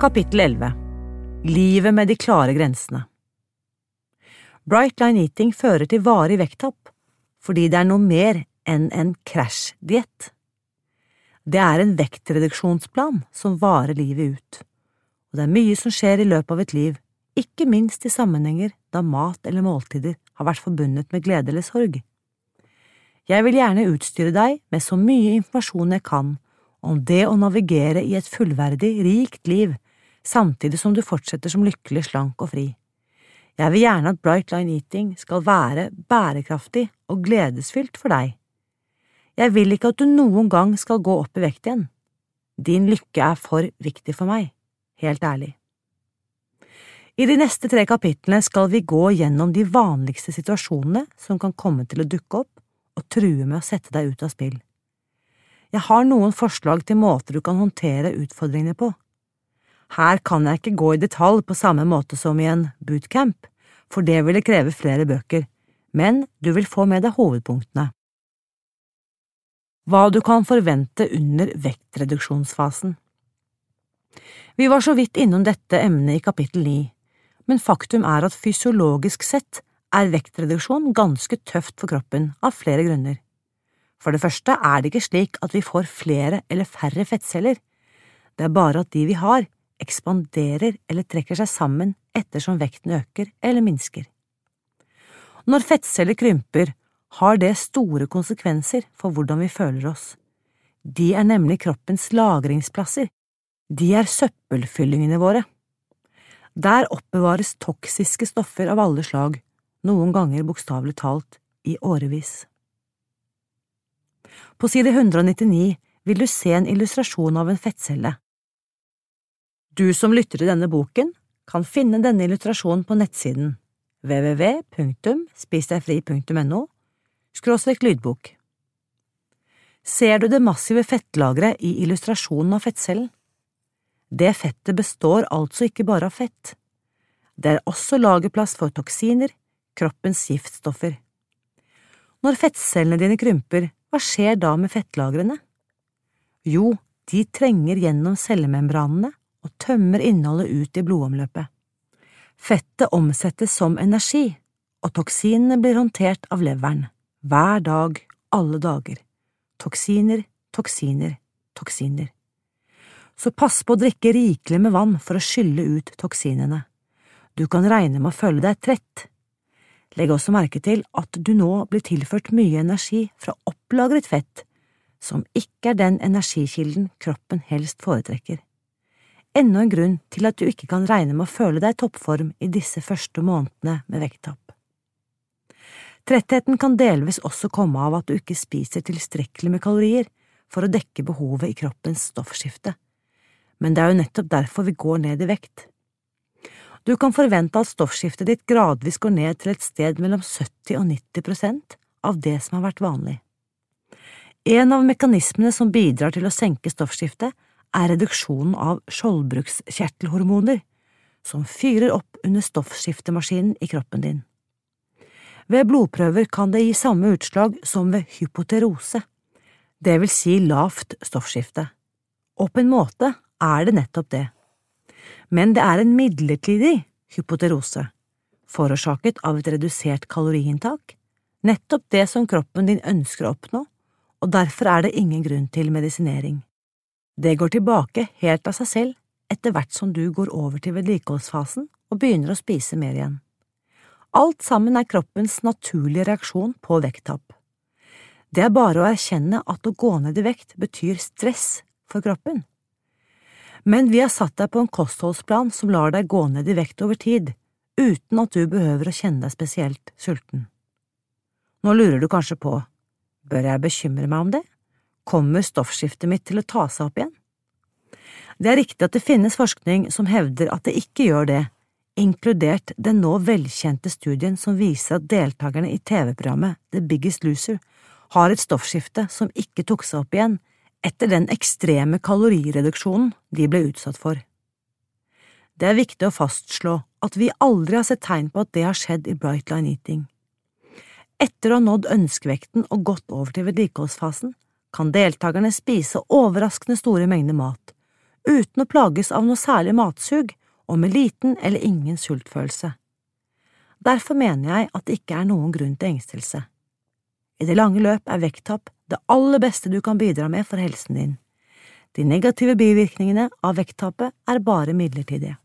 Kapittel 11 Livet med de klare grensene Bright Line Eating fører til varig vekttap fordi det er noe mer enn en krasjdiett. Det er en vektreduksjonsplan som varer livet ut, og det er mye som skjer i løpet av et liv, ikke minst i sammenhenger da mat eller måltider har vært forbundet med glede eller sorg. Jeg vil gjerne utstyre deg med så mye informasjon jeg kan om det å navigere i et fullverdig, rikt liv samtidig som du fortsetter som lykkelig, slank og fri. Jeg vil gjerne at Bright Line Eating skal være bærekraftig og gledesfylt for deg. Jeg vil ikke at du noen gang skal gå opp i vekt igjen. Din lykke er for viktig for meg, helt ærlig. I de neste tre kapitlene skal vi gå gjennom de vanligste situasjonene som kan komme til å dukke opp og true med å sette deg ut av spill. Jeg har noen forslag til måter du kan håndtere utfordringene på. Her kan jeg ikke gå i detalj på samme måte som i en bootcamp, for det ville kreve flere bøker, men du vil få med deg hovedpunktene. Hva du kan forvente under vektreduksjonsfasen Vi var så vidt innom dette emnet i kapittel 9, men faktum er at fysiologisk sett er vektreduksjon ganske tøft for kroppen av flere grunner. For det første er det ikke slik at vi får flere eller færre fettceller, det er bare at de vi har, ekspanderer eller trekker seg sammen ettersom vekten øker eller minsker. Når fettceller krymper, har det store konsekvenser for hvordan vi føler oss. De er nemlig kroppens lagringsplasser, de er søppelfyllingene våre. Der oppbevares toksiske stoffer av alle slag, noen ganger bokstavelig talt i årevis. På side 199 vil du se en illustrasjon av en fettcelle. Du som lytter til denne boken, kan finne denne illustrasjonen på nettsiden www.spisdegfri.no skråstrek lydbok. Ser du det massive fettlageret i illustrasjonen av fettcellen? Det fettet består altså ikke bare av fett. Det er også lagerplass for toksiner, kroppens giftstoffer. Når fettcellene dine krymper, hva skjer da med fettlagrene? Jo, de trenger gjennom cellemembranene og tømmer innholdet ut i blodomløpet. Fettet omsettes som energi, og toksinene blir håndtert av leveren, hver dag, alle dager. Toksiner, toksiner, toksiner. Så pass på å drikke rikelig med vann for å skylle ut toksinene. Du kan regne med å føle deg trett. Legg også merke til at du nå blir tilført mye energi fra opplagret fett, som ikke er den energikilden kroppen helst foretrekker enda en grunn til at du ikke kan regne med å føle deg i toppform i disse første månedene med vekttap. Trettheten kan delvis også komme av at du ikke spiser tilstrekkelig med kalorier for å dekke behovet i kroppens stoffskifte, men det er jo nettopp derfor vi går ned i vekt. Du kan forvente at stoffskiftet ditt gradvis går ned til et sted mellom 70 og 90 prosent av det som har vært vanlig. En av mekanismene som bidrar til å senke stoffskiftet, er reduksjonen av skjoldbruskkjertelhormoner, som fyrer opp under stoffskiftemaskinen i kroppen din. Ved blodprøver kan det gi samme utslag som ved hypoterose, det vil si lavt stoffskifte, og på en måte er det nettopp det. Men det er en midlertidig hypoterose, forårsaket av et redusert kaloriinntak, nettopp det som kroppen din ønsker å oppnå, og derfor er det ingen grunn til medisinering. Det går tilbake helt av seg selv etter hvert som du går over til vedlikeholdsfasen og begynner å spise mer igjen. Alt sammen er kroppens naturlige reaksjon på vekttap. Det er bare å erkjenne at å gå ned i vekt betyr stress for kroppen. Men vi har satt deg på en kostholdsplan som lar deg gå ned i vekt over tid, uten at du behøver å kjenne deg spesielt sulten. Nå lurer du kanskje på, bør jeg bekymre meg om det? Kommer stoffskiftet mitt til å ta seg opp igjen? Det er riktig at det finnes forskning som hevder at det ikke gjør det, inkludert den nå velkjente studien som viser at deltakerne i TV-programmet The Biggest Loser har et stoffskifte som ikke tok seg opp igjen etter den ekstreme kalorireduksjonen de ble utsatt for. Det er viktig å fastslå at vi aldri har sett tegn på at det har skjedd i Bright Line Eating. Etter å ha nådd ønskevekten og gått over til vedlikeholdsfasen, kan deltakerne spise overraskende store mengder mat, uten å plages av noe særlig matsug og med liten eller ingen sultfølelse. Derfor mener jeg at det ikke er noen grunn til engstelse. I det lange løp er vekttap det aller beste du kan bidra med for helsen din. De negative bivirkningene av vekttapet er bare midlertidige.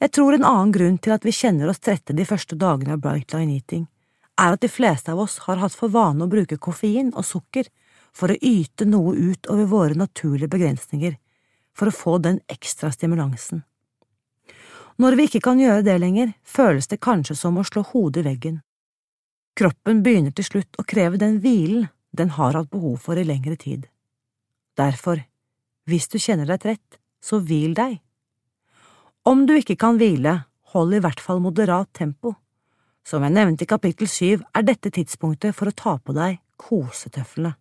Jeg tror en annen grunn til at vi kjenner oss trette de første dagene av Bright Line Eating, er at de fleste av oss har hatt for vane å bruke koffein og sukker for å yte noe ut over våre naturlige begrensninger, for å få den ekstra stimulansen. Når vi ikke kan gjøre det lenger, føles det kanskje som å slå hodet i veggen. Kroppen begynner til slutt å kreve den hvilen den har hatt behov for i lengre tid. Derfor, hvis du kjenner deg trett, så hvil deg. Om du ikke kan hvile, hold i hvert fall moderat tempo. Som jeg nevnte i kapittel syv, er dette tidspunktet for å ta på deg kosetøflene.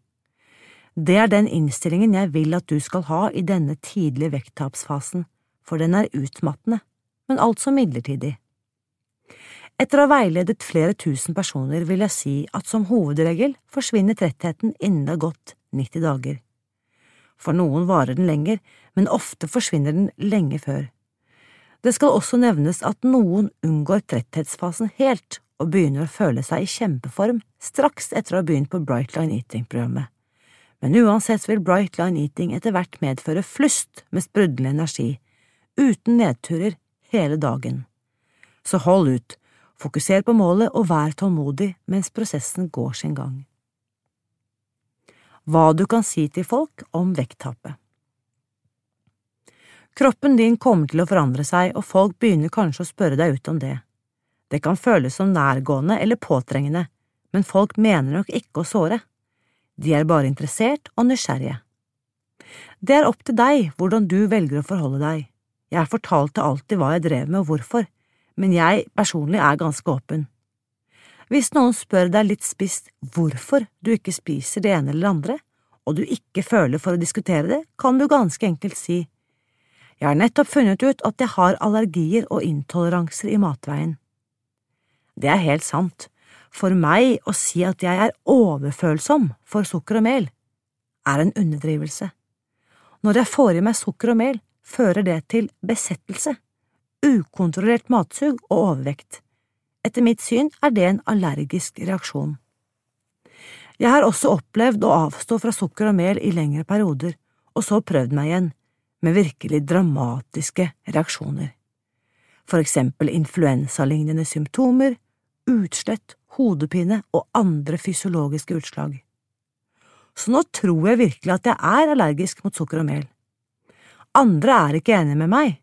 Det er den innstillingen jeg vil at du skal ha i denne tidlige vekttapsfasen, for den er utmattende, men altså midlertidig. Etter å ha veiledet flere tusen personer vil jeg si at som hovedregel forsvinner trettheten innen det har gått 90 dager. For noen varer den lenger, men ofte forsvinner den lenge før. Det skal også nevnes at noen unngår tretthetsfasen helt og begynner å føle seg i kjempeform straks etter å ha begynt på Bright Line Eating-programmet. Men uansett vil Bright Line Eating etter hvert medføre flust med sprudlende energi, uten nedturer hele dagen. Så hold ut, Fokuser på målet og vær tålmodig mens prosessen går sin gang. Hva du kan si til folk om vekttapet Kroppen din kommer til å forandre seg, og folk begynner kanskje å spørre deg ut om det. Det kan føles som nærgående eller påtrengende, men folk mener nok ikke å såre. De er bare interessert og nysgjerrige. Det er opp til deg hvordan du velger å forholde deg. Jeg fortalte alltid hva jeg drev med og hvorfor, men jeg personlig er ganske åpen. Hvis noen spør deg litt spisst hvorfor du ikke spiser det ene eller det andre, og du ikke føler for å diskutere det, kan du ganske enkelt si Jeg har nettopp funnet ut at jeg har allergier og intoleranser i matveien. Det er helt sant. For meg å si at jeg er overfølsom for sukker og mel, er en underdrivelse. Når jeg får i meg sukker og mel, fører det til besettelse ukontrollert matsug og overvekt. Etter mitt syn er det en allergisk reaksjon. Jeg har også opplevd å avstå fra sukker og mel i lengre perioder, og så prøvd meg igjen, med virkelig dramatiske reaksjoner. For eksempel influensalignende symptomer, utslett, hodepine og andre fysiologiske utslag. Så nå tror jeg virkelig at jeg er allergisk mot sukker og mel. Andre er ikke enige med meg,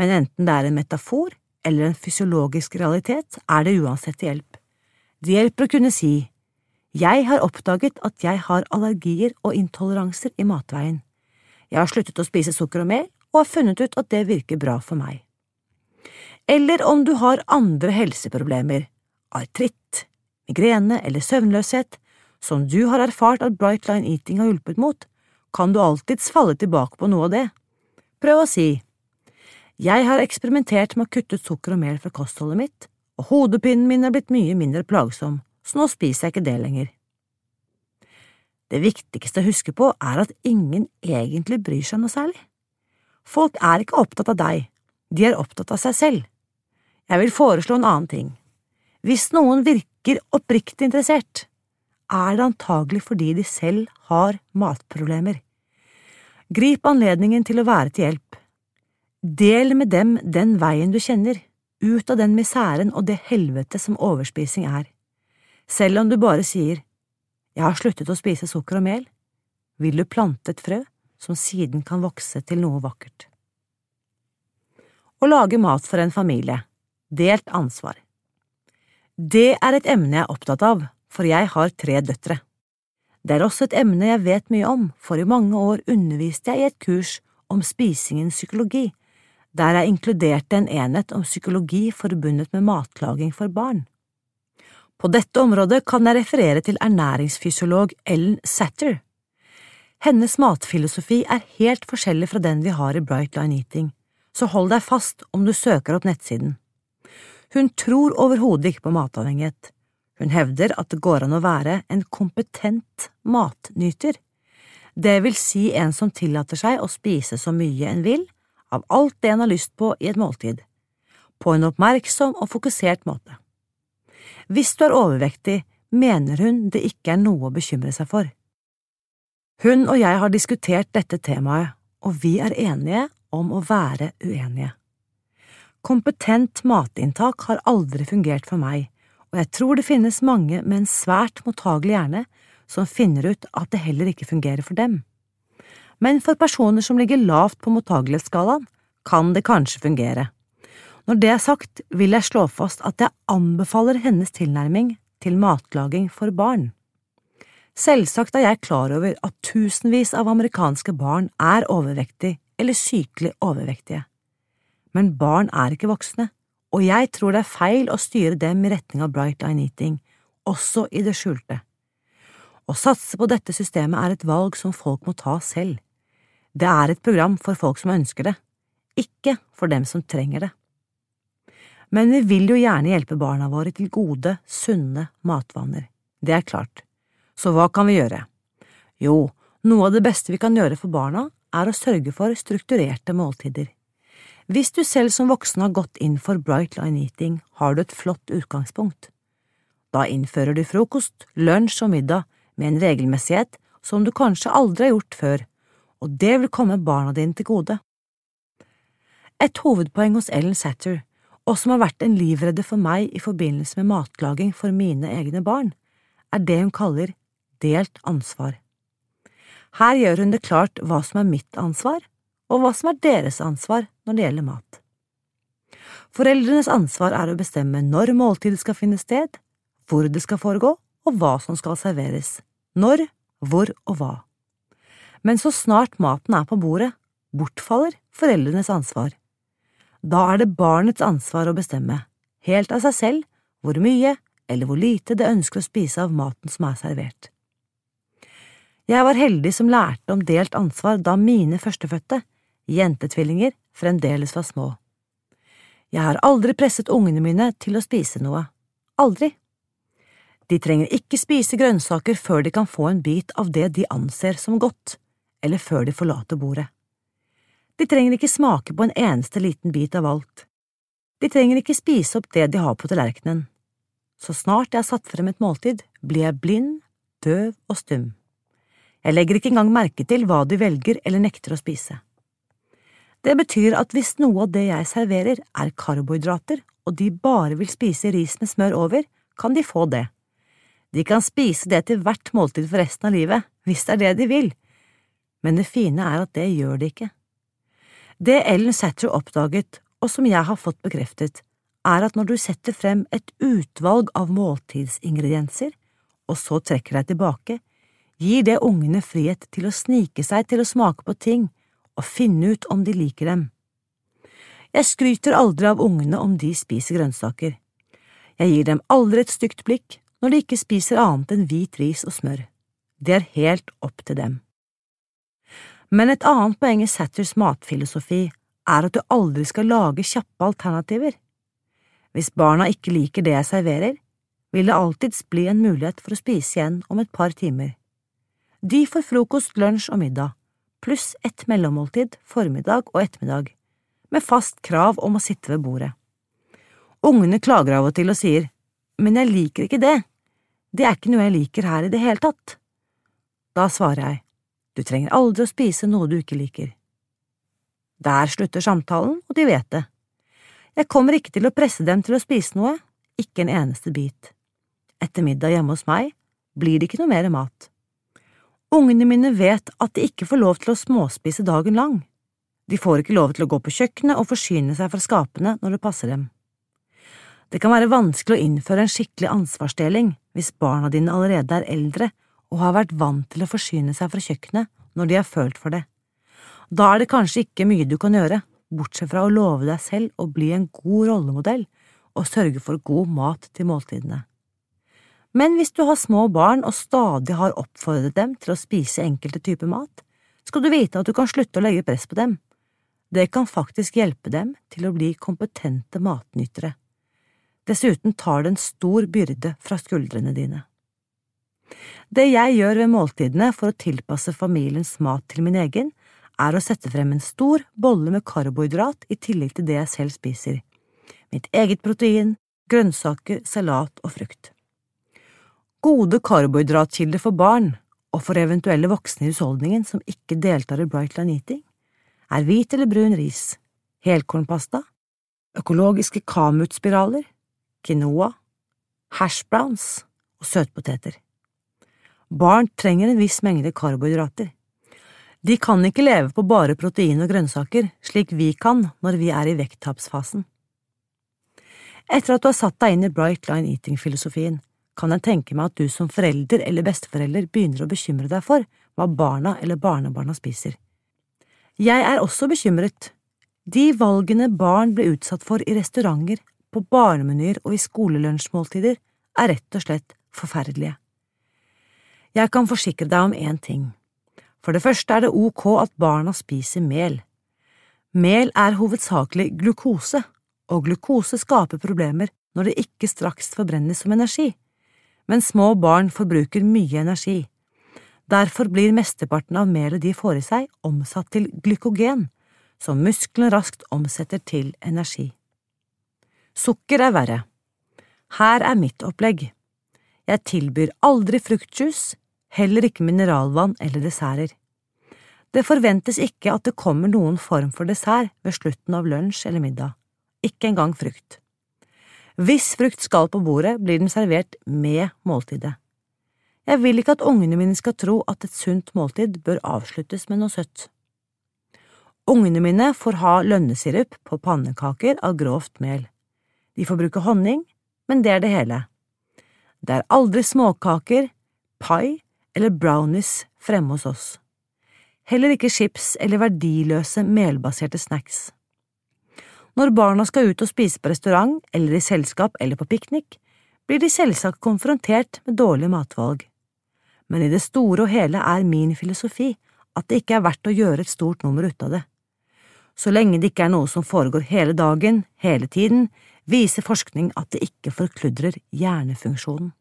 men enten det er en metafor eller en fysiologisk realitet, er det uansett til hjelp. Det hjelper å kunne si Jeg har oppdaget at jeg har allergier og intoleranser i matveien. Jeg har sluttet å spise sukker og mel, og har funnet ut at det virker bra for meg. Eller om du har andre helseproblemer, artritt, migrene eller søvnløshet, som du har erfart at Bright Line Eating har hjulpet mot, kan du alltids falle tilbake på noe av det. Prøv å si jeg har eksperimentert med å kutte ut sukker og mel fra kostholdet mitt, og hodepinen min er blitt mye mindre plagsom, så nå spiser jeg ikke det lenger. Det viktigste å huske på er at ingen egentlig bryr seg noe særlig. Folk er ikke opptatt av deg, de er opptatt av seg selv. Jeg vil foreslå en annen ting. Hvis noen virker oppriktig interessert, er det antagelig fordi de selv har matproblemer. Grip anledningen til å være til hjelp. Del med dem den veien du kjenner, ut av den misæren og det helvete som overspising er. Selv om du bare sier Jeg har sluttet å spise sukker og mel, vil du plante et frø som siden kan vokse til noe vakkert. Å lage mat for en familie, delt ansvar. Det er et emne jeg er opptatt av, for jeg har tre døtre. Det er også et emne jeg vet mye om, for i mange år underviste jeg i et kurs om spisingens psykologi, der jeg inkluderte en enhet om psykologi forbundet med matlaging for barn. På dette området kan jeg referere til ernæringsfysiolog Ellen Satter. Hennes matfilosofi er helt forskjellig fra den vi har i Bright Line Eating, så hold deg fast om du søker opp nettsiden. Hun tror overhodet ikke på matavhengighet. Hun hevder at det går an å være en kompetent matnyter, det vil si en som tillater seg å spise så mye en vil, av alt det en har lyst på i et måltid, på en oppmerksom og fokusert måte. Hvis du er overvektig, mener hun det ikke er noe å bekymre seg for. Hun og jeg har diskutert dette temaet, og vi er enige om å være uenige. Kompetent matinntak har aldri fungert for meg, og jeg tror det finnes mange med en svært mottagelig hjerne som finner ut at det heller ikke fungerer for dem. Men for personer som ligger lavt på mottagelighetsskalaen, kan det kanskje fungere. Når det er sagt, vil jeg slå fast at jeg anbefaler hennes tilnærming til matlaging for barn. Selvsagt er jeg klar over at tusenvis av amerikanske barn er overvektige eller sykelig overvektige. Men barn er ikke voksne, og jeg tror det er feil å styre dem i retning av bright line eating, også i det skjulte. Å satse på dette systemet er et valg som folk må ta selv. Det er et program for folk som ønsker det, ikke for dem som trenger det. Men vi vil jo gjerne hjelpe barna våre til gode, sunne matvaner. Det er klart. Så hva kan vi gjøre? Jo, noe av det beste vi kan gjøre for barna, er å sørge for strukturerte måltider. Hvis du selv som voksen har gått inn for bright line eating, har du et flott utgangspunkt. Da innfører du frokost, lunsj og middag med en regelmessighet som du kanskje aldri har gjort før, og det vil komme barna dine til gode. Et hovedpoeng hos Ellen Satter, og som har vært en livredde for meg i forbindelse med matlaging for mine egne barn, er det hun kaller delt ansvar. Her gjør hun det klart hva som er mitt ansvar, og hva som er deres ansvar når det gjelder mat. Foreldrenes ansvar er å bestemme når måltidet skal finne sted, hvor det skal foregå, og hva som skal serveres, når, hvor og hva. Men så snart maten er på bordet, bortfaller foreldrenes ansvar. Da er det barnets ansvar å bestemme, helt av seg selv, hvor mye eller hvor lite det ønsker å spise av maten som er servert. Jeg var heldig som lærte om delt ansvar da mine førstefødte, jentetvillinger, fremdeles var små. Jeg har aldri presset ungene mine til å spise noe. Aldri. De trenger ikke spise grønnsaker før de kan få en bit av det de anser som godt, eller før de forlater bordet. De trenger ikke smake på en eneste liten bit av alt. De trenger ikke spise opp det de har på tallerkenen. Så snart jeg har satt frem et måltid, blir jeg blind, døv og stum. Jeg legger ikke engang merke til hva de velger eller nekter å spise. Det betyr at hvis noe av det jeg serverer er karbohydrater, og de bare vil spise ris med smør over, kan de få det. De kan spise det til hvert måltid for resten av livet, hvis det er det de vil, men det fine er at det gjør de ikke. Det Ellen Satter oppdaget, og som jeg har fått bekreftet, er at når du setter frem et utvalg av måltidsingredienser, og så trekker deg tilbake, gir det ungene frihet til å snike seg til å smake på ting og finne ut om de liker dem. Jeg skryter aldri av ungene om de spiser grønnsaker. Jeg gir dem aldri et stygt blikk når de ikke spiser annet enn hvit ris og smør. Det er helt opp til dem. Men et annet poeng i Satters matfilosofi er at du aldri skal lage kjappe alternativer. Hvis barna ikke liker det jeg serverer, vil det alltids bli en mulighet for å spise igjen om et par timer. De får frokost, lunsj og middag, pluss ett mellommåltid formiddag og ettermiddag, med fast krav om å sitte ved bordet. Ungene klager av og til og sier, men jeg liker ikke det, det er ikke noe jeg liker her i det hele tatt. Da svarer jeg, du trenger aldri å spise noe du ikke liker. Der slutter samtalen, og de vet det. Jeg kommer ikke til å presse dem til å spise noe, ikke en eneste bit. Etter middag hjemme hos meg blir det ikke noe mer mat. Ungene mine vet at de ikke får lov til å småspise dagen lang. De får ikke lov til å gå på kjøkkenet og forsyne seg fra skapene når det passer dem. Det kan være vanskelig å innføre en skikkelig ansvarsdeling hvis barna dine allerede er eldre og har vært vant til å forsyne seg fra kjøkkenet når de har følt for det. Da er det kanskje ikke mye du kan gjøre, bortsett fra å love deg selv å bli en god rollemodell og sørge for god mat til måltidene. Men hvis du har små barn og stadig har oppfordret dem til å spise enkelte typer mat, skal du vite at du kan slutte å legge press på dem. Det kan faktisk hjelpe dem til å bli kompetente matnytere. Dessuten tar det en stor byrde fra skuldrene dine. Det jeg gjør ved måltidene for å tilpasse familiens mat til min egen, er å sette frem en stor bolle med karbohydrat i tillegg til det jeg selv spiser. Mitt eget protein, grønnsaker, salat og frukt. Gode karbohydratkilder for barn, og for eventuelle voksne i husholdningen som ikke deltar i Brightline Eating, er hvit eller brun ris, helkornpasta, økologiske kamutspiraler, quinoa, hashbrowns og søtpoteter. Barn trenger en viss mengde karbohydrater. De kan ikke leve på bare protein og grønnsaker, slik vi kan når vi er i vekttapsfasen. Etter at du har satt deg inn i Bright Line Eating-filosofien, kan jeg tenke meg at du som forelder eller besteforelder begynner å bekymre deg for hva barna eller barnebarna spiser. Jeg er også bekymret. De valgene barn blir utsatt for i restauranter, på barnemenyer og i skolelunsjmåltider, er rett og slett forferdelige. Jeg kan forsikre deg om én ting. For det første er det ok at barna spiser mel. Mel er hovedsakelig glukose, og glukose skaper problemer når det ikke straks forbrennes som energi men små barn forbruker mye energi. Derfor blir mesteparten av melet de får i seg, omsatt til glykogen, som musklene raskt omsetter til energi. Sukker er verre. Her er mitt opplegg. Jeg tilbyr aldri fruktjuice, heller ikke mineralvann eller desserter. Det forventes ikke at det kommer noen form for dessert ved slutten av lunsj eller middag, ikke engang frukt. Hvis frukt skal på bordet, blir den servert med måltidet. Jeg vil ikke at ungene mine skal tro at et sunt måltid bør avsluttes med noe søtt. Ungene mine får ha lønnesirup på pannekaker av grovt mel. De får bruke honning, men det er det hele. Det er aldri småkaker, pai eller brownies fremme hos oss. Heller ikke chips eller verdiløse melbaserte snacks. Når barna skal ut og spise på restaurant eller i selskap eller på piknik, blir de selvsagt konfrontert med dårlige matvalg. Men i det store og hele er min filosofi at det ikke er verdt å gjøre et stort nummer ut av det. Så lenge det ikke er noe som foregår hele dagen, hele tiden, viser forskning at det ikke forkludrer hjernefunksjonen.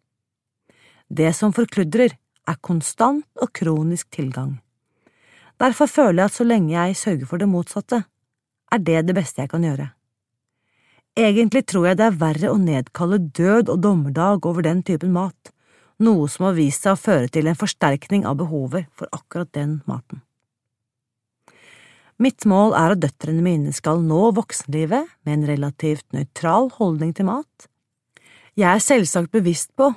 Det som forkludrer, er konstant og kronisk tilgang. Derfor føler jeg at så lenge jeg sørger for det motsatte, er det det beste jeg kan gjøre. Egentlig tror jeg det er verre å nedkalle død og dommedag over den typen mat, noe som har vist seg å føre til en forsterkning av behovet for akkurat den maten. Mitt mål er at døtrene mine skal nå voksenlivet med en relativt nøytral holdning til mat. Jeg er selvsagt bevisst på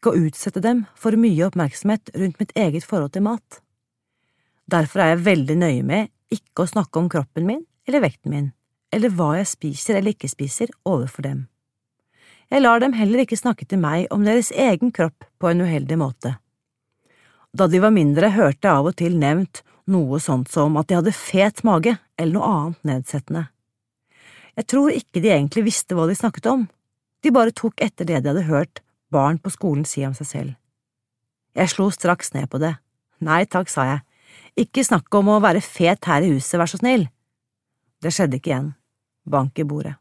ikke å utsette dem for mye oppmerksomhet rundt mitt eget forhold til mat. Derfor er jeg veldig nøye med ikke å snakke om kroppen min eller vekten min, eller hva jeg spiser eller ikke spiser, overfor dem. Jeg lar dem heller ikke snakke til meg om deres egen kropp på en uheldig måte. Da de var mindre, hørte jeg av og til nevnt noe sånt som at de hadde fet mage eller noe annet nedsettende. Jeg tror ikke de egentlig visste hva de snakket om, de bare tok etter det de hadde hørt barn på skolen si om seg selv. Jeg slo straks ned på det. Nei takk, sa jeg, ikke snakk om å være fet her i huset, vær så snill. Det skjedde ikke igjen. Bank i bordet.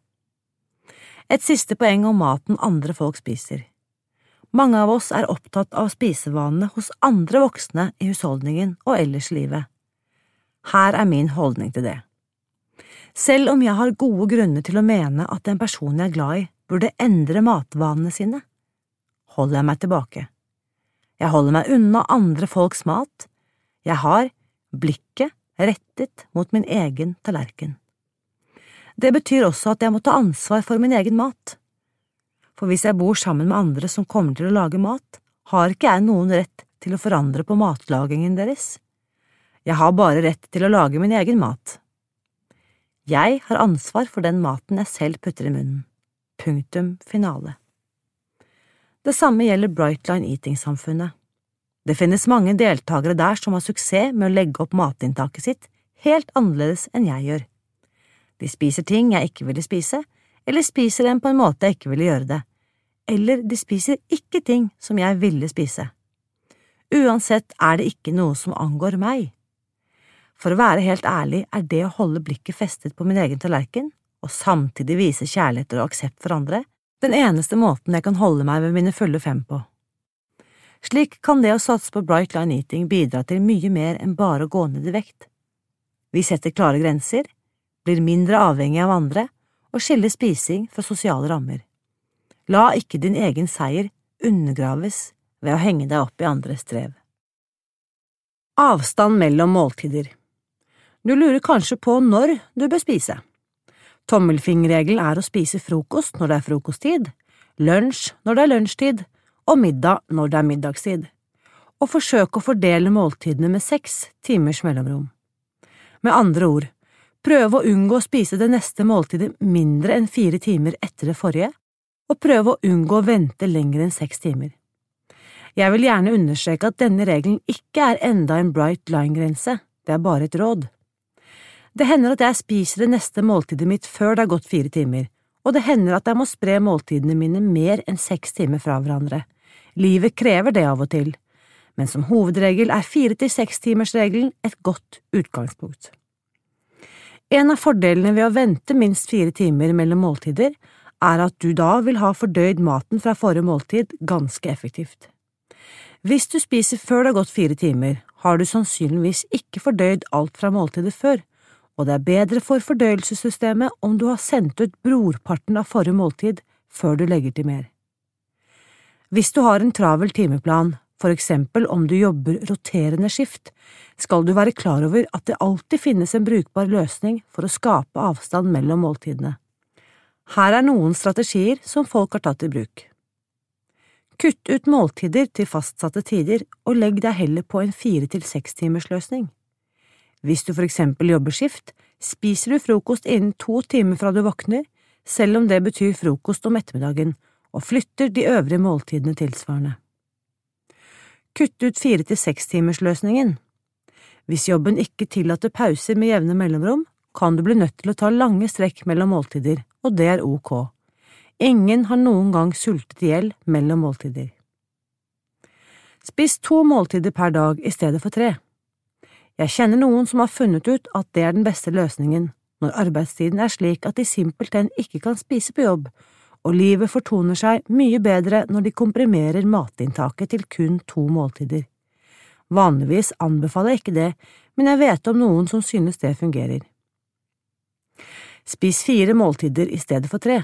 Et siste poeng om maten andre folk spiser. Mange av oss er opptatt av spisevanene hos andre voksne i husholdningen og ellers i livet. Her er min holdning til det. Selv om jeg har gode grunner til å mene at en person jeg er glad i, burde endre matvanene sine, holder jeg meg tilbake. Jeg holder meg unna andre folks mat. Jeg har blikket rettet mot min egen tallerken. Det betyr også at jeg må ta ansvar for min egen mat. For hvis jeg bor sammen med andre som kommer til å lage mat, har ikke jeg noen rett til å forandre på matlagingen deres. Jeg har bare rett til å lage min egen mat. Jeg har ansvar for den maten jeg selv putter i munnen. Punktum finale. Det samme gjelder Brightline Eating-samfunnet. Det finnes mange deltakere der som har suksess med å legge opp matinntaket sitt helt annerledes enn jeg gjør. De spiser ting jeg ikke ville spise, eller spiser dem på en måte jeg ikke ville gjøre det, eller de spiser ikke ting som jeg ville spise. Uansett er det ikke noe som angår meg. For å være helt ærlig er det å holde blikket festet på min egen tallerken, og samtidig vise kjærlighet og aksept for andre, den eneste måten jeg kan holde meg ved mine fulle fem på. Slik kan det å satse på Bright Line Eating bidra til mye mer enn bare å gå ned i vekt. Vi setter klare grenser, blir mindre avhengig av andre og skiller spising fra sosiale rammer. La ikke din egen seier undergraves ved å henge deg opp i andres strev. Avstand mellom måltider Du lurer kanskje på når du bør spise. Tommelfingerregelen er å spise frokost når det er frokosttid, lunsj når det er lunsjtid, og middag når det er middagstid, og forsøke å fordele måltidene med seks timers mellomrom. Med andre ord, prøve å unngå å spise det neste måltidet mindre enn fire timer etter det forrige, og prøve å unngå å vente lenger enn seks timer. Jeg vil gjerne understreke at denne regelen ikke er enda en bright line-grense, det er bare et råd. Det hender at jeg spiser det neste måltidet mitt før det har gått fire timer, og det hender at jeg må spre måltidene mine mer enn seks timer fra hverandre. Livet krever det av og til, men som hovedregel er fire til seks-timersregelen et godt utgangspunkt. En av fordelene ved å vente minst fire timer mellom måltider er at du da vil ha fordøyd maten fra forrige måltid ganske effektivt. Hvis du spiser før det har gått fire timer, har du sannsynligvis ikke fordøyd alt fra måltidet før, og det er bedre for fordøyelsessystemet om du har sendt ut brorparten av forrige måltid før du legger til mer. Hvis du har en travel timeplan, for eksempel om du jobber roterende skift, skal du være klar over at det alltid finnes en brukbar løsning for å skape avstand mellom måltidene. Her er noen strategier som folk har tatt i bruk. Kutt ut måltider til fastsatte tider og legg deg heller på en fire til seks timers løsning. Hvis du for eksempel jobber skift, spiser du frokost innen to timer fra du våkner, selv om det betyr frokost om ettermiddagen, og flytter de øvrige måltidene tilsvarende. Kutt ut fire til seks-timersløsningen. Hvis jobben ikke tillater pauser med jevne mellomrom, kan du bli nødt til å ta lange strekk mellom måltider, og det er ok. Ingen har noen gang sultet i hjel mellom måltider. Spis to måltider per dag i stedet for tre. Jeg kjenner noen som har funnet ut at det er den beste løsningen, når arbeidstiden er slik at de simpelthen ikke kan spise på jobb, og livet fortoner seg mye bedre når de komprimerer matinntaket til kun to måltider. Vanligvis anbefaler jeg ikke det, men jeg vet om noen som synes det fungerer. Spis fire måltider i stedet for tre.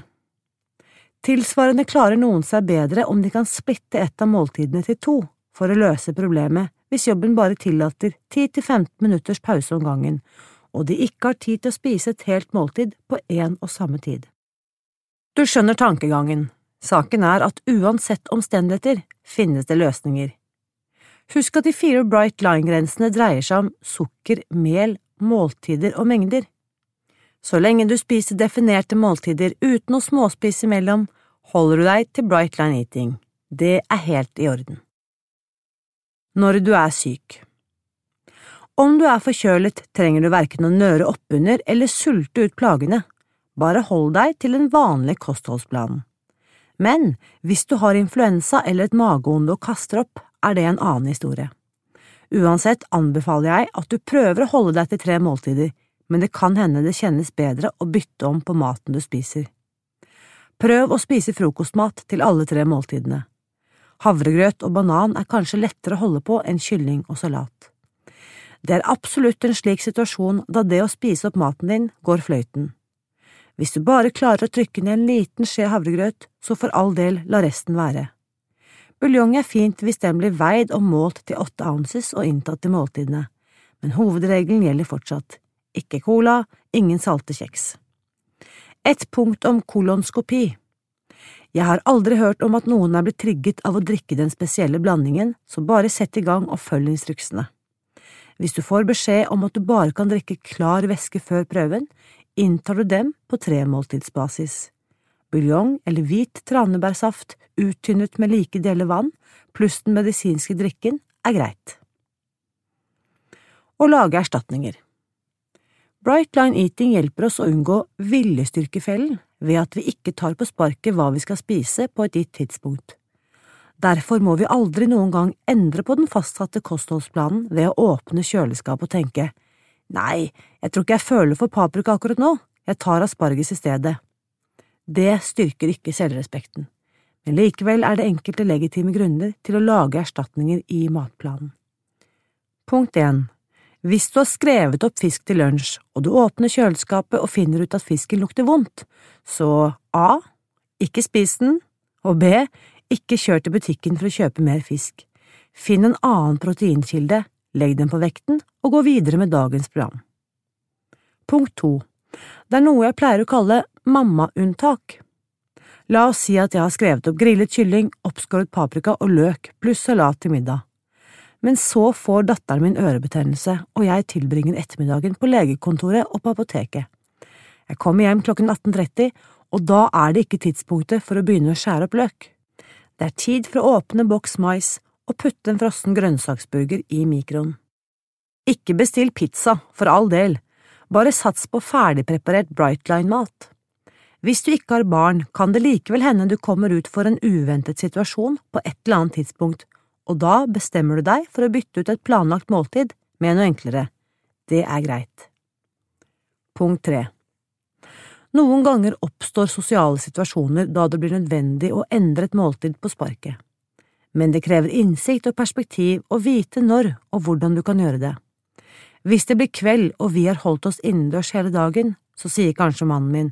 Tilsvarende klarer noen seg bedre om de kan splitte et av måltidene til to for å løse problemet hvis jobben bare tillater 10–15 minutters pause om gangen, og de ikke har tid til å spise et helt måltid på én og samme tid. Du skjønner tankegangen, saken er at uansett omstendigheter finnes det løsninger. Husk at de fire Bright Line-grensene dreier seg om sukker, mel, måltider og mengder. Så lenge du spiser definerte måltider uten å småspise imellom, holder du deg til Bright Line Eating. Det er helt i orden når du er syk. Om du er forkjølet, trenger du verken å nøre oppunder eller sulte ut plagene, bare hold deg til den vanlige kostholdsplan. Men hvis du har influensa eller et mageonde og kaster opp, er det en annen historie. Uansett anbefaler jeg at du prøver å holde deg til tre måltider, men det kan hende det kjennes bedre å bytte om på maten du spiser. Prøv å spise frokostmat til alle tre måltidene. Havregrøt og banan er kanskje lettere å holde på enn kylling og salat. Det er absolutt en slik situasjon da det å spise opp maten din går fløyten. Hvis du bare klarer å trykke ned en liten skje havregrøt, så for all del la resten være. Buljong er fint hvis den blir veid og målt til åtte ounces og inntatt til måltidene, men hovedregelen gjelder fortsatt. Ikke cola, ingen salte kjeks. Et punkt om kolonskopi. Jeg har aldri hørt om at noen er blitt trigget av å drikke den spesielle blandingen, så bare sett i gang og følg instruksene. Hvis du får beskjed om at du bare kan drikke klar væske før prøven, inntar du dem på tremåltidsbasis. Buljong eller hvit tranebærsaft uttynnet med like deler vann pluss den medisinske drikken er greit. Å lage erstatninger Bright line eating hjelper oss å unngå viljestyrkefellen ved at vi ikke tar på sparket hva vi skal spise på et gitt tidspunkt. Derfor må vi aldri noen gang endre på den fastsatte kostholdsplanen ved å åpne kjøleskapet og tenke nei, jeg tror ikke jeg føler for paprika akkurat nå, jeg tar asparges i stedet. Det styrker ikke selvrespekten, men likevel er det enkelte legitime grunner til å lage erstatninger i matplanen. Punkt 1. Hvis du har skrevet opp fisk til lunsj, og du åpner kjøleskapet og finner ut at fisken lukter vondt, så a. Ikke spis den, og b. Ikke kjør til butikken for å kjøpe mer fisk. Finn en annen proteinkilde, legg den på vekten og gå videre med dagens program. Punkt to. Det er noe jeg pleier å kalle mammaunntak. La oss si at jeg har skrevet opp grillet kylling, oppskåret paprika og løk pluss salat til middag men så får datteren min ørebetennelse, og jeg tilbringer ettermiddagen på legekontoret og på apoteket. Jeg kommer hjem klokken 18.30, og da er det ikke tidspunktet for å begynne å skjære opp løk. Det er tid for å åpne boks mais og putte en frossen grønnsaksburger i mikroen. Ikke bestill pizza, for all del, bare sats på ferdigpreparert Brightline-mat. Hvis du ikke har barn, kan det likevel hende du kommer ut for en uventet situasjon på et eller annet tidspunkt og da bestemmer du deg for å bytte ut et planlagt måltid med noe enklere. Det er greit. Punkt tre. Noen ganger oppstår sosiale situasjoner da det blir nødvendig å endre et måltid på sparket. Men det krever innsikt og perspektiv å vite når og hvordan du kan gjøre det. Hvis det blir kveld og vi har holdt oss innendørs hele dagen, så sier kanskje mannen min,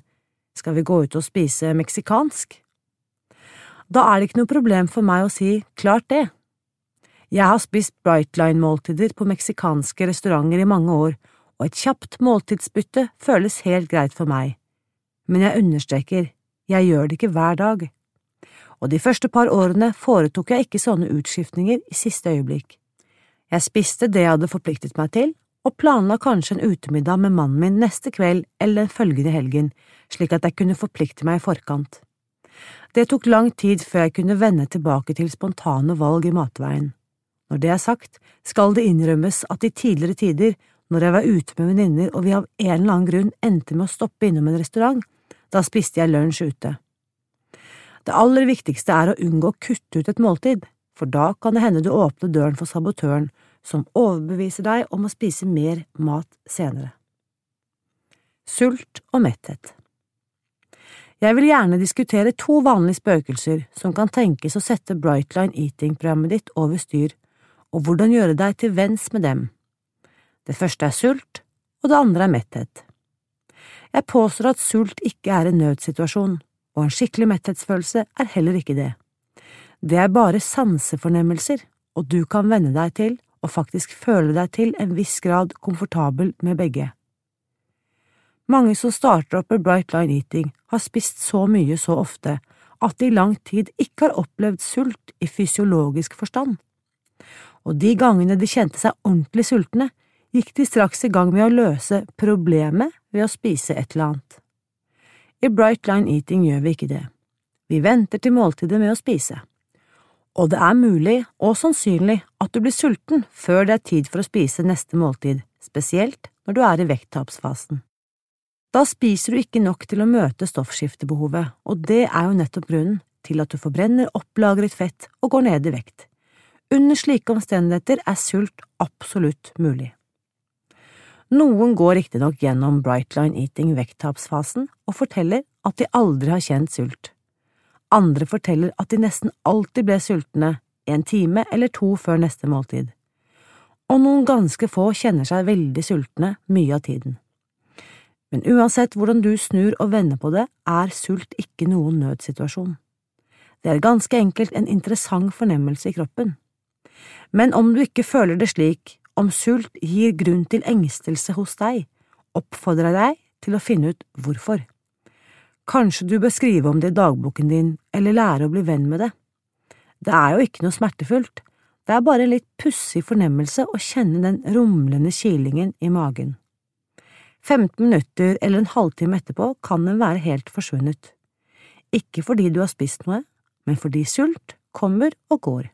skal vi gå ut og spise meksikansk? Da er det ikke noe problem for meg å si klart det, jeg har spist Brightline-måltider på meksikanske restauranter i mange år, og et kjapt måltidsbytte føles helt greit for meg. Men jeg understreker, jeg gjør det ikke hver dag. Og de første par årene foretok jeg ikke sånne utskiftninger i siste øyeblikk. Jeg spiste det jeg hadde forpliktet meg til, og planla kanskje en utemiddag med mannen min neste kveld eller den følgende helgen, slik at jeg kunne forplikte meg i forkant. Det tok lang tid før jeg kunne vende tilbake til spontane valg i matveien. Når det er sagt, skal det innrømmes at i tidligere tider, når jeg var ute med venninner og vi av en eller annen grunn endte med å stoppe innom en restaurant, da spiste jeg lunsj ute. Det aller viktigste er å unngå å kutte ut et måltid, for da kan det hende du åpner døren for sabotøren som overbeviser deg om å spise mer mat senere. Sult og metthet Jeg vil gjerne diskutere to vanlige spøkelser som kan tenkes å sette Brightline Eating-programmet ditt over styr og hvordan gjøre deg til venns med dem. Det første er sult, og det andre er metthet. Jeg påstår at sult ikke er en nødsituasjon, og en skikkelig metthetsfølelse er heller ikke det. Det er bare sansefornemmelser, og du kan venne deg til og faktisk føle deg til en viss grad komfortabel med begge. Mange som starter opp med Bright Line Eating, har spist så mye så ofte at de i lang tid ikke har opplevd sult i fysiologisk forstand og de gangene de kjente seg ordentlig sultne, gikk de straks i gang med å løse problemet ved å spise et eller annet. I Bright Line Eating gjør vi ikke det. Vi venter til måltidet med å spise. Og det er mulig og sannsynlig at du blir sulten før det er tid for å spise neste måltid, spesielt når du er i vekttapsfasen. Da spiser du ikke nok til å møte stoffskiftebehovet, og det er jo nettopp grunnen til at du forbrenner opplagret fett og går ned i vekt. Under slike omstendigheter er sult absolutt mulig. Noen går riktignok gjennom Brightline Eating vekttapsfasen og forteller at de aldri har kjent sult. Andre forteller at de nesten alltid ble sultne en time eller to før neste måltid. Og noen ganske få kjenner seg veldig sultne mye av tiden. Men uansett hvordan du snur og vender på det, er sult ikke noen nødsituasjon. Det er ganske enkelt en interessant fornemmelse i kroppen. Men om du ikke føler det slik, om sult gir grunn til engstelse hos deg, oppfordrer jeg deg til å finne ut hvorfor. Kanskje du bør skrive om det i dagboken din, eller lære å bli venn med det. Det er jo ikke noe smertefullt, det er bare en litt pussig fornemmelse å kjenne den rumlende kilingen i magen. 15 minutter eller en halvtime etterpå kan den være helt forsvunnet. Ikke fordi du har spist noe, men fordi sult kommer og går.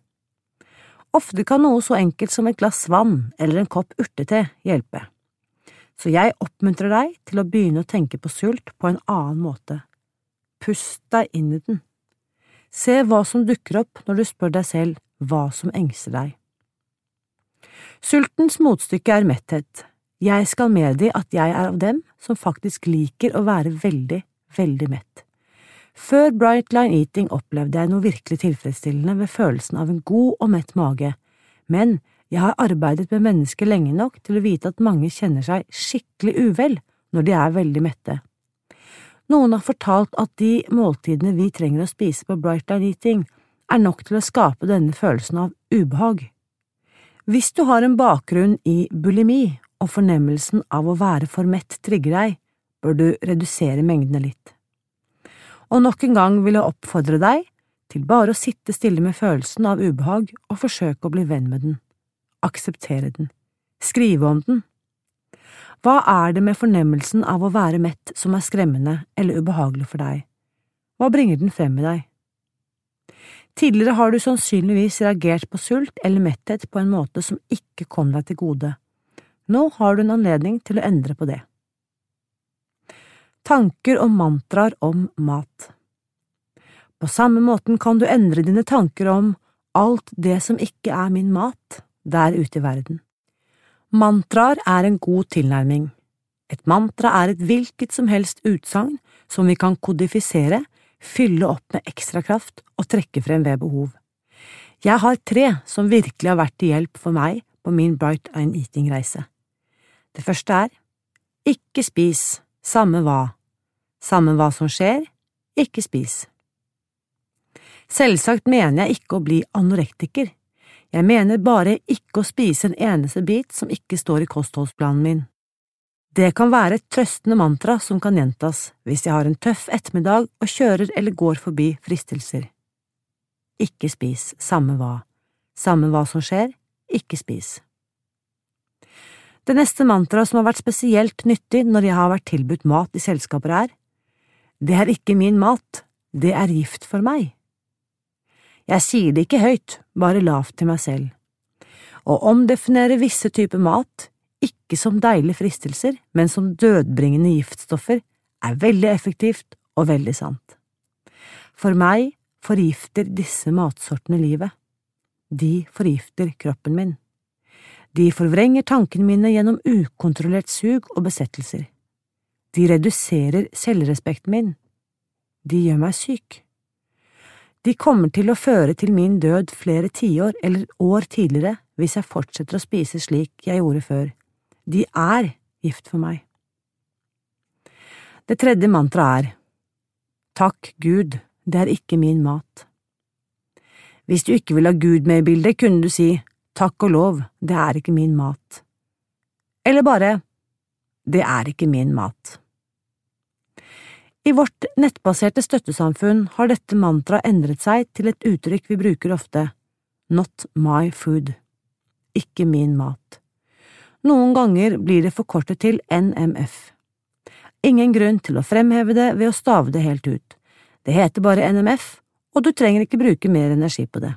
Ofte kan noe så enkelt som et glass vann eller en kopp urtete hjelpe. så jeg oppmuntrer deg til å begynne å tenke på sult på en annen måte. Pust deg inn i den. Se hva som dukker opp når du spør deg selv hva som engster deg. Sultens motstykke er metthet. Jeg skal medgi at jeg er av dem som faktisk liker å være veldig, veldig mett. Før Bright Line Eating opplevde jeg noe virkelig tilfredsstillende ved følelsen av en god og mett mage, men jeg har arbeidet med mennesker lenge nok til å vite at mange kjenner seg skikkelig uvel når de er veldig mette. Noen har fortalt at de måltidene vi trenger å spise på Bright Line Eating, er nok til å skape denne følelsen av ubehag. Hvis du har en bakgrunn i bulimi og fornemmelsen av å være for mett trigger deg, bør du redusere mengdene litt. Og nok en gang vil jeg oppfordre deg til bare å sitte stille med følelsen av ubehag og forsøke å bli venn med den. Akseptere den. Skrive om den. Hva er det med fornemmelsen av å være mett som er skremmende eller ubehagelig for deg? Hva bringer den frem i deg? Tidligere har du sannsynligvis reagert på sult eller metthet på en måte som ikke kom deg til gode. Nå har du en anledning til å endre på det. Tanker og mantraer om mat På samme måten kan du endre dine tanker om alt det som ikke er min mat, der ute i verden. Mantraer er en god tilnærming. Et mantra er et hvilket som helst utsagn som vi kan kodifisere fylle opp med ekstra kraft og trekke frem ved behov. Jeg har tre som virkelig har vært til hjelp for meg på min Bright Eye Eating-reise. Det første er ikke spis, samme hva, samme hva som skjer, ikke spis. Selvsagt mener jeg ikke å bli anorektiker, jeg mener bare ikke å spise en eneste bit som ikke står i kostholdsplanen min. Det kan være et trøstende mantra som kan gjentas hvis jeg har en tøff ettermiddag og kjører eller går forbi fristelser. Ikke spis, samme hva. Samme hva som skjer, ikke spis. Det neste mantraet som har vært spesielt nyttig når jeg har vært tilbudt mat i selskaper, er Det er ikke min mat, det er gift for meg. Jeg sier det ikke høyt, bare lavt til meg selv. Å omdefinere visse typer mat ikke som deilige fristelser, men som dødbringende giftstoffer, er veldig effektivt og veldig sant. For meg forgifter disse matsortene livet. De forgifter kroppen min. De forvrenger tankene mine gjennom ukontrollert sug og besettelser. De reduserer selvrespekten min. De gjør meg syk. De kommer til å føre til min død flere tiår eller år tidligere hvis jeg fortsetter å spise slik jeg gjorde før. De er gift for meg. Det tredje mantraet er Takk Gud, det er ikke min mat. Hvis du ikke vil ha Gud med i bildet, kunne du si Takk og lov, det er ikke min mat. Eller bare Det er ikke min mat. I vårt nettbaserte støttesamfunn har dette mantraet endret seg til et uttrykk vi bruker ofte, Not my food, ikke min mat. Noen ganger blir det forkortet til NMF. Ingen grunn til å fremheve det ved å stave det helt ut. Det heter bare NMF, og du trenger ikke bruke mer energi på det.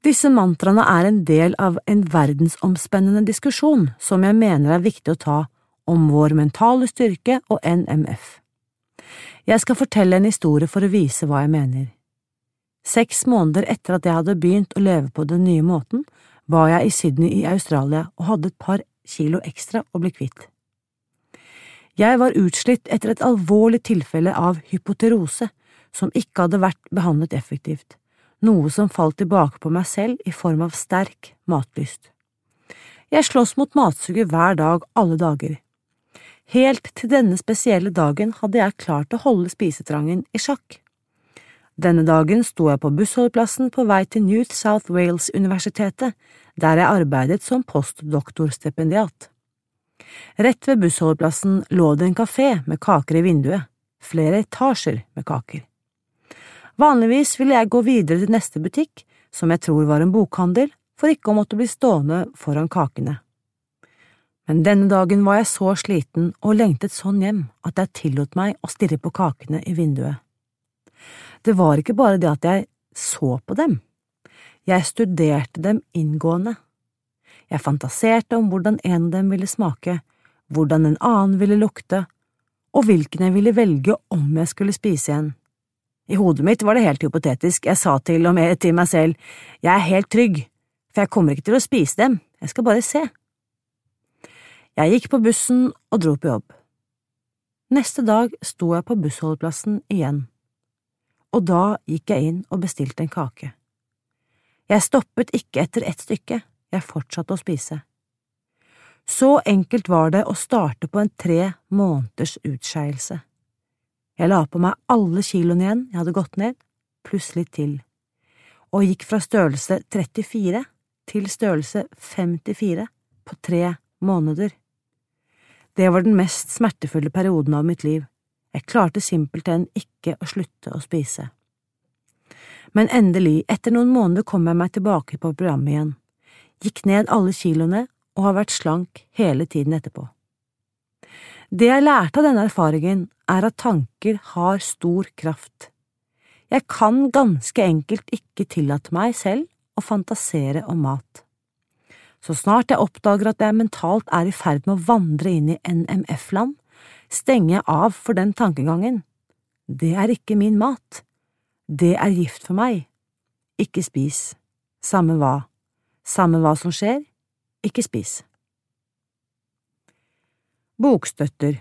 Disse mantraene er en del av en verdensomspennende diskusjon som jeg mener er viktig å ta om vår mentale styrke og NMF. Jeg skal fortelle en historie for å vise hva jeg mener. Seks måneder etter at jeg hadde begynt å leve på den nye måten, var jeg i Sydney i Australia og hadde et par kilo ekstra å bli kvitt. Jeg var utslitt etter et alvorlig tilfelle av hypoterose som ikke hadde vært behandlet effektivt, noe som falt tilbake på meg selv i form av sterk matlyst. Jeg slåss mot matsuget hver dag, alle dager. Helt til denne spesielle dagen hadde jeg klart å holde spisetrangen i sjakk. Denne dagen sto jeg på bussholdeplassen på vei til New South Wales-universitetet, der jeg arbeidet som postdoktorstipendiat. Rett ved bussholdeplassen lå det en kafé med kaker i vinduet, flere etasjer med kaker. Vanligvis ville jeg gå videre til neste butikk, som jeg tror var en bokhandel, for ikke å måtte bli stående foran kakene. Men denne dagen var jeg så sliten og lengtet sånn hjem at jeg tillot meg å stirre på kakene i vinduet. Det var ikke bare det at jeg så på dem, jeg studerte dem inngående. Jeg fantaserte om hvordan en av dem ville smake, hvordan en annen ville lukte, og hvilken jeg ville velge om jeg skulle spise en. I hodet mitt var det helt hypotetisk, jeg sa til og med til meg selv, jeg er helt trygg, for jeg kommer ikke til å spise dem, jeg skal bare se. Jeg gikk på bussen og dro på jobb. Neste dag sto jeg på bussholdeplassen igjen, og da gikk jeg inn og bestilte en kake. Jeg stoppet ikke etter ett stykke, jeg fortsatte å spise. Så enkelt var det å starte på en tre måneders utskeielse. Jeg la på meg alle kiloene igjen jeg hadde gått ned, pluss litt til, og gikk fra størrelse 34 til størrelse 54 på tre måneder. Det var den mest smertefulle perioden av mitt liv, jeg klarte simpelthen ikke å slutte å spise. Men endelig, etter noen måneder kom jeg meg tilbake på programmet igjen, gikk ned alle kiloene og har vært slank hele tiden etterpå. Det jeg lærte av denne erfaringen, er at tanker har stor kraft. Jeg kan ganske enkelt ikke tillate meg selv å fantasere om mat. Så snart jeg oppdager at jeg mentalt er i ferd med å vandre inn i NMF-land, stenger jeg av for den tankegangen. Det er ikke min mat. Det er gift for meg. Ikke spis. Samme hva. Samme hva som skjer, ikke spis. Bokstøtter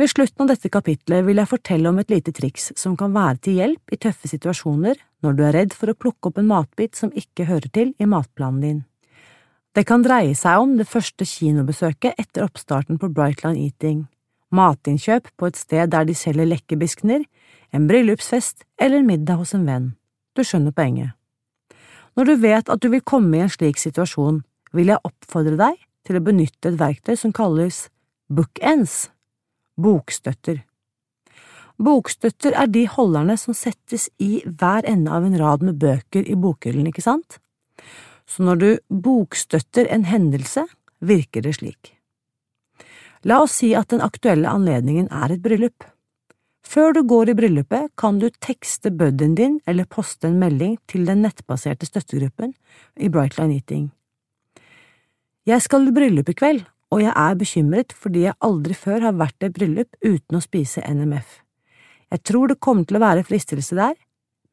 Ved slutten av dette kapitlet vil jeg fortelle om et lite triks som kan være til hjelp i tøffe situasjoner når du er redd for å plukke opp en matbit som ikke hører til i matplanen din. Det kan dreie seg om det første kinobesøket etter oppstarten på Brightline Eating, matinnkjøp på et sted der de selger lekkerbiskener, en bryllupsfest eller middag hos en venn. Du skjønner poenget. Når du vet at du vil komme i en slik situasjon, vil jeg oppfordre deg til å benytte et verktøy som kalles bookends, bokstøtter. Bokstøtter er de holderne som settes i hver ende av en rad med bøker i bokhyllen, ikke sant? Så når du bokstøtter en hendelse, virker det slik. La oss si at den aktuelle anledningen er et bryllup. Før du går i bryllupet, kan du tekste buddyen din eller poste en melding til den nettbaserte støttegruppen i Brightline Eating. Jeg skal i bryllup i kveld, og jeg er bekymret fordi jeg aldri før har vært i et bryllup uten å spise NMF. Jeg tror det kommer til å være fristelse der,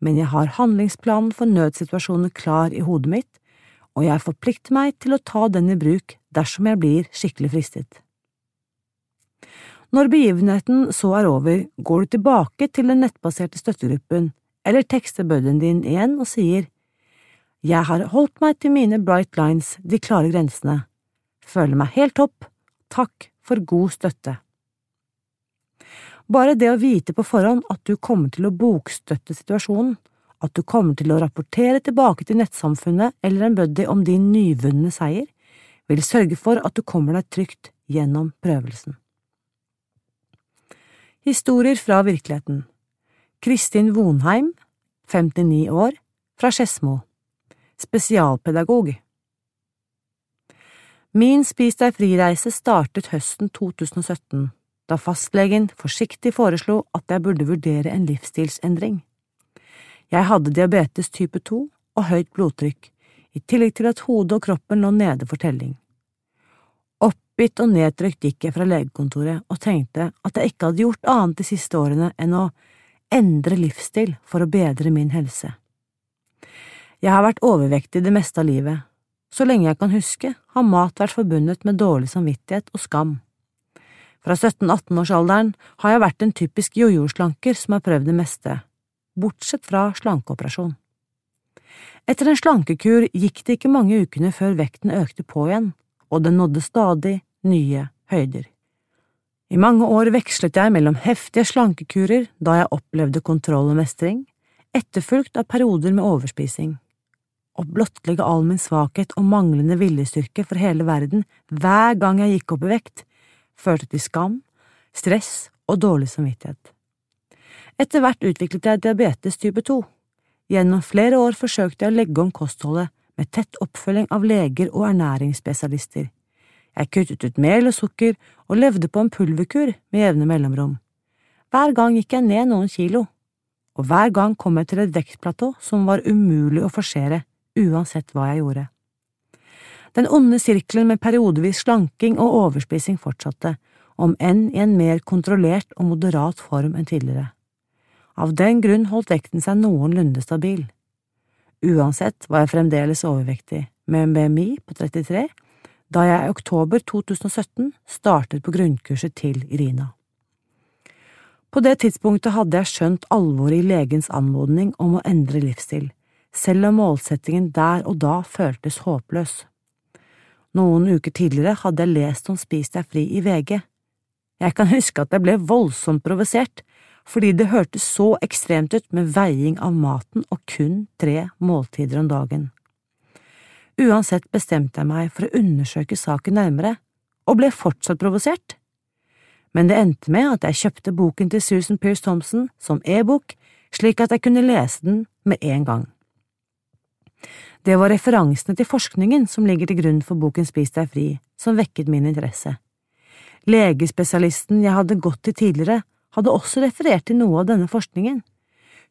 men jeg har handlingsplanen for nødsituasjoner klar i hodet mitt, og jeg forplikter meg til å ta den i bruk dersom jeg blir skikkelig fristet. Når begivenheten så er over, går du tilbake til den nettbaserte støttegruppen eller tekster buddyen din igjen og sier jeg har holdt meg til mine bright lines, de klare grensene. Føler meg helt topp. Takk for god støtte. Bare det å vite på forhånd at du kommer til å bokstøtte situasjonen, at du kommer til å rapportere tilbake til nettsamfunnet eller en buddy om din nyvunne seier, vil sørge for at du kommer deg trygt gjennom prøvelsen. Historier fra virkeligheten Kristin Vonheim, 59 år, fra Skedsmo spesialpedagog. Min Spis deg fri-reise startet høsten 2017, da fastlegen forsiktig foreslo at jeg burde vurdere en livsstilsendring. Jeg hadde diabetes type 2 og høyt blodtrykk, i tillegg til at hodet og kroppen lå nede for telling. Oppgitt og nedtrykt gikk jeg fra legekontoret og tenkte at jeg ikke hadde gjort annet de siste årene enn å endre livsstil for å bedre min helse. Jeg har vært overvektig det meste av livet. Så lenge jeg kan huske, har mat vært forbundet med dårlig samvittighet og skam. Fra 17–18-årsalderen har jeg vært en typisk jojo-slanker som har prøvd det meste, bortsett fra slankeoperasjon. Etter en slankekur gikk det ikke mange ukene før vekten økte på igjen, og den nådde stadig nye høyder. I mange år vekslet jeg mellom heftige slankekurer da jeg opplevde kontroll og mestring, etterfulgt av perioder med overspising å blottlegge all min svakhet og manglende viljestyrke for hele verden hver gang jeg gikk opp i vekt, førte til skam, stress og dårlig samvittighet. Etter hvert utviklet jeg diabetes type 2. Gjennom flere år forsøkte jeg å legge om kostholdet med tett oppfølging av leger og ernæringsspesialister. Jeg kuttet ut mel og sukker og levde på en pulverkur med jevne mellomrom. Hver gang gikk jeg ned noen kilo, og hver gang kom jeg til et vektplatå som var umulig å forsere uansett hva jeg gjorde. Den onde sirkelen med periodevis slanking og overspising fortsatte, om enn i en mer kontrollert og moderat form enn tidligere. Av den grunn holdt vekten seg noenlunde stabil. Uansett var jeg fremdeles overvektig, med en BMI på 33, da jeg i oktober 2017 startet på grunnkurset til Irina. På det tidspunktet hadde jeg skjønt alvoret i legens anmodning om å endre livsstil, selv om målsettingen der og da føltes håpløs. Noen uker tidligere hadde jeg lest om Spis deg fri i VG. Jeg kan huske at jeg ble voldsomt provosert, fordi det hørtes så ekstremt ut med veiing av maten og kun tre måltider om dagen. Uansett bestemte jeg meg for å undersøke saken nærmere, og ble fortsatt provosert. Men det endte med at jeg kjøpte boken til Susan Pearce Thompson som e-bok, slik at jeg kunne lese den med en gang. Det var referansene til forskningen som ligger til grunn for boken Spis deg fri, som vekket min interesse. Legespesialisten jeg hadde gått til tidligere, hadde også referert til noe av denne forskningen.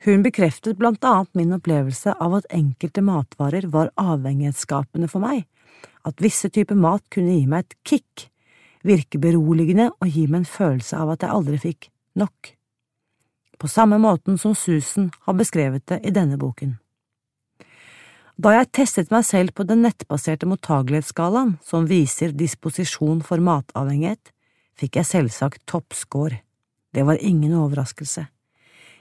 Hun bekreftet blant annet min opplevelse av at enkelte matvarer var avhengighetsskapende for meg, at visse typer mat kunne gi meg et kick, virke beroligende og gi meg en følelse av at jeg aldri fikk nok. På samme måten som Susan har beskrevet det i denne boken. Da jeg testet meg selv på den nettbaserte mottagelighetsskalaen som viser disposisjon for matavhengighet, fikk jeg selvsagt toppscore. Det var ingen overraskelse.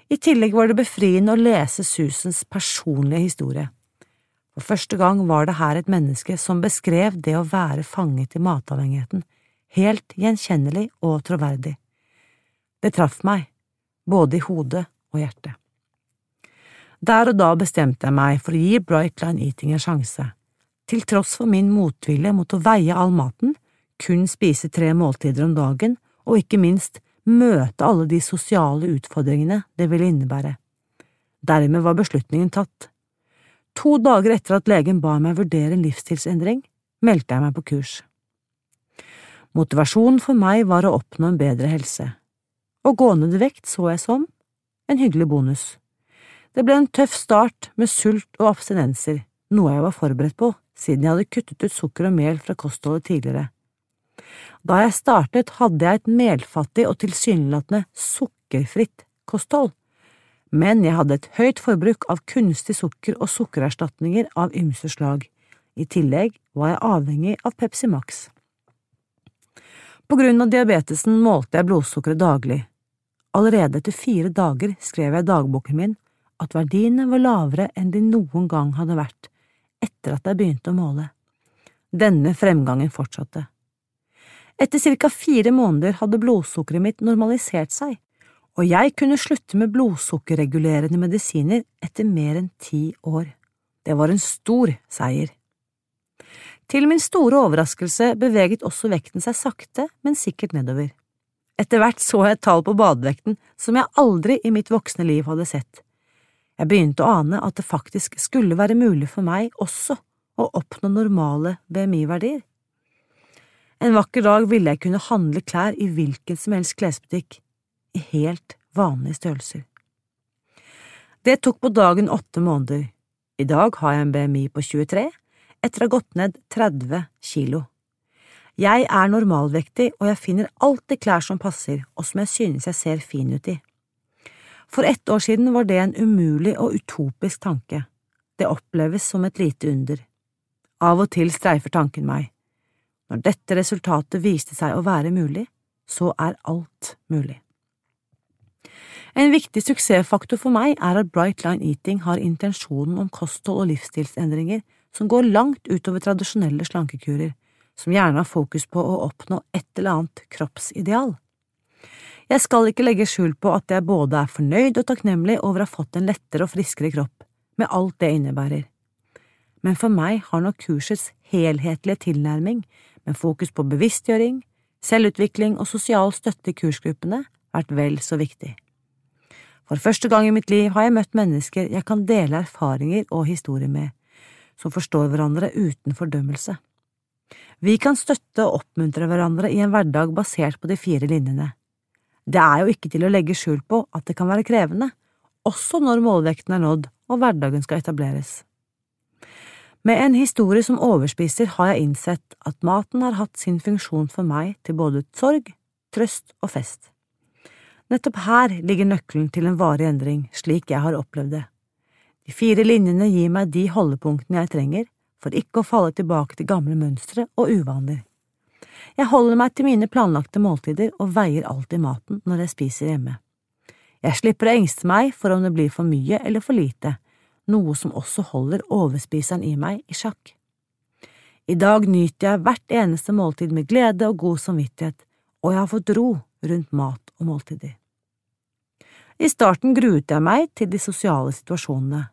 I tillegg var det befriende å lese Susans personlige historie. For første gang var det her et menneske som beskrev det å være fanget i matavhengigheten, helt gjenkjennelig og troverdig. Det traff meg, både i hodet og hjertet. Der og da bestemte jeg meg for å gi Brightline Eating en sjanse. Til tross for min motvilje mot å veie all maten, kun spise tre måltider om dagen, og ikke minst møte alle de sosiale utfordringene det ville innebære. Dermed var beslutningen tatt. To dager etter at legen ba meg vurdere en livsstilsendring, meldte jeg meg på kurs. Motivasjonen for meg var å oppnå en bedre helse, og gå ned vekt så jeg som en hyggelig bonus. Det ble en tøff start med sult og abstinenser, noe jeg var forberedt på siden jeg hadde kuttet ut sukker og mel fra kostholdet tidligere. Da jeg startet, hadde jeg et melfattig og tilsynelatende sukkerfritt kosthold, men jeg hadde et høyt forbruk av kunstig sukker og sukkererstatninger av ymse slag. I tillegg var jeg avhengig av Pepsi Max. På grunn av diabetesen målte jeg blodsukkeret daglig. Allerede etter fire dager skrev jeg dagboken min at verdiene var lavere enn de noen gang hadde vært etter at jeg begynte å måle. Denne fremgangen fortsatte. Etter ca. fire måneder hadde blodsukkeret mitt normalisert seg, og jeg kunne slutte med blodsukkerregulerende medisiner etter mer enn ti år. Det var en stor seier. Til min store overraskelse beveget også vekten seg sakte, men sikkert nedover. Etter hvert så jeg et tall på badevekten som jeg aldri i mitt voksne liv hadde sett. Jeg begynte å ane at det faktisk skulle være mulig for meg også å oppnå normale BMI-verdier. En vakker dag ville jeg kunne handle klær i hvilken som helst klesbutikk, i helt vanlige størrelser. Det tok på dagen åtte måneder. I dag har jeg en BMI på 23, etter å ha gått ned 30 kilo. Jeg er normalvektig, og jeg finner alltid klær som passer, og som jeg synes jeg ser fin ut i. For ett år siden var det en umulig og utopisk tanke. Det oppleves som et lite under. Av og til streifer tanken meg. Når dette resultatet viste seg å være mulig, så er alt mulig. En viktig suksessfaktor for meg er at Bright Line Eating har intensjonen om kosthold og livsstilsendringer som går langt utover tradisjonelle slankekurer, som gjerne har fokus på å oppnå et eller annet kroppsideal. Jeg skal ikke legge skjul på at jeg både er fornøyd og takknemlig over å ha fått en lettere og friskere kropp, med alt det innebærer. Men for meg har nok kursets helhetlige tilnærming med fokus på bevisstgjøring, selvutvikling og sosial støtte i kursgruppene vært vel så viktig. For første gang i mitt liv har jeg møtt mennesker jeg kan dele erfaringer og historier med, som forstår hverandre uten fordømmelse. Vi kan støtte og oppmuntre hverandre i en hverdag basert på de fire linjene. Det er jo ikke til å legge skjul på at det kan være krevende, også når målvekten er nådd og hverdagen skal etableres. Med en historie som overspiser har jeg innsett at maten har hatt sin funksjon for meg til både sorg, trøst og fest. Nettopp her ligger nøkkelen til en varig endring, slik jeg har opplevd det. De fire linjene gir meg de holdepunktene jeg trenger for ikke å falle tilbake til gamle mønstre og uvaner. Jeg holder meg til mine planlagte måltider og veier alltid maten når jeg spiser hjemme. Jeg slipper å engste meg for om det blir for mye eller for lite, noe som også holder overspiseren i meg i sjakk. I dag nyter jeg hvert eneste måltid med glede og god samvittighet, og jeg har fått ro rundt mat og måltider. I starten gruet jeg meg til de sosiale situasjonene.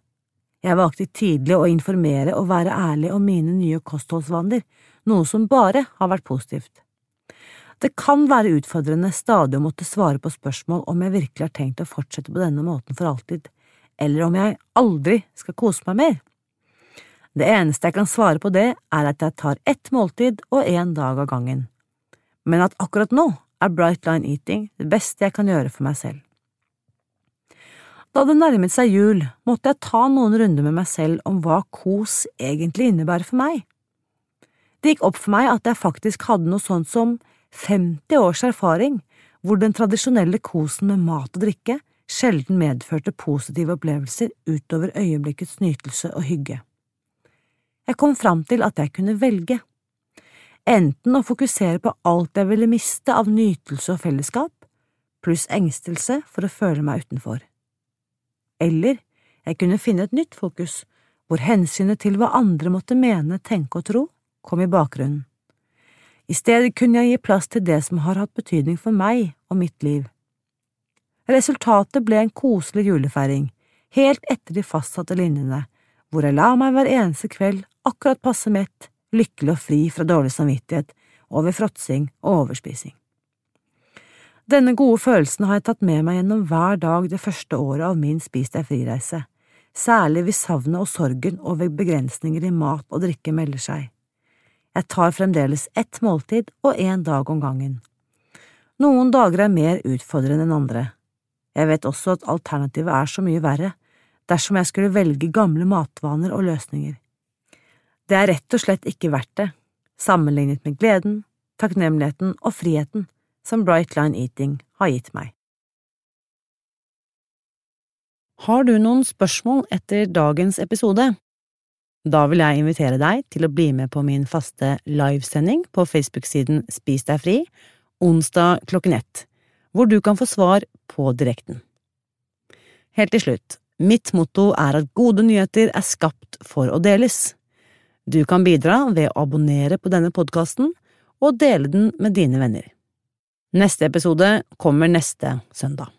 Jeg valgte tidlig å informere og være ærlig om mine nye kostholdsvaner, noe som bare har vært positivt. Det kan være utfordrende stadig å måtte svare på spørsmål om jeg virkelig har tenkt å fortsette på denne måten for alltid, eller om jeg aldri skal kose meg mer. Det eneste jeg kan svare på det, er at jeg tar ett måltid og én dag av gangen, men at akkurat nå er Bright Line Eating det beste jeg kan gjøre for meg selv. Da det nærmet seg jul, måtte jeg ta noen runder med meg selv om hva kos egentlig innebærer for meg. Det gikk opp for meg at jeg faktisk hadde noe sånt som 50 års erfaring hvor den tradisjonelle kosen med mat og drikke sjelden medførte positive opplevelser utover øyeblikkets nytelse og hygge. Jeg kom fram til at jeg kunne velge, enten å fokusere på alt jeg ville miste av nytelse og fellesskap, pluss engstelse for å føle meg utenfor. Eller jeg kunne finne et nytt fokus, hvor hensynet til hva andre måtte mene, tenke og tro, kom i bakgrunnen. I stedet kunne jeg gi plass til det som har hatt betydning for meg og mitt liv, Resultatet ble en koselig julefeiring, helt etter de fastsatte linjene, hvor jeg la meg hver eneste kveld akkurat passe mett, lykkelig og fri fra dårlig samvittighet over fråtsing og overspising. Denne gode følelsen har jeg tatt med meg gjennom hver dag det første året av min Spis deg fri-reise, særlig hvis savnet og sorgen over begrensninger i mat og drikke melder seg. Jeg tar fremdeles ett måltid og én dag om gangen. Noen dager er mer utfordrende enn andre, jeg vet også at alternativet er så mye verre, dersom jeg skulle velge gamle matvaner og løsninger. Det er rett og slett ikke verdt det, sammenlignet med gleden, takknemligheten og friheten som Bright Line Eating har gitt meg. Har du noen spørsmål etter dagens episode? Da vil jeg invitere deg til å bli med på min faste livesending på Facebook-siden Spis deg fri, onsdag klokken ett hvor du kan få svar på direkten. Helt til slutt, mitt motto er at gode nyheter er skapt for å deles. Du kan bidra ved å abonnere på denne podkasten og dele den med dine venner. Neste episode kommer neste søndag.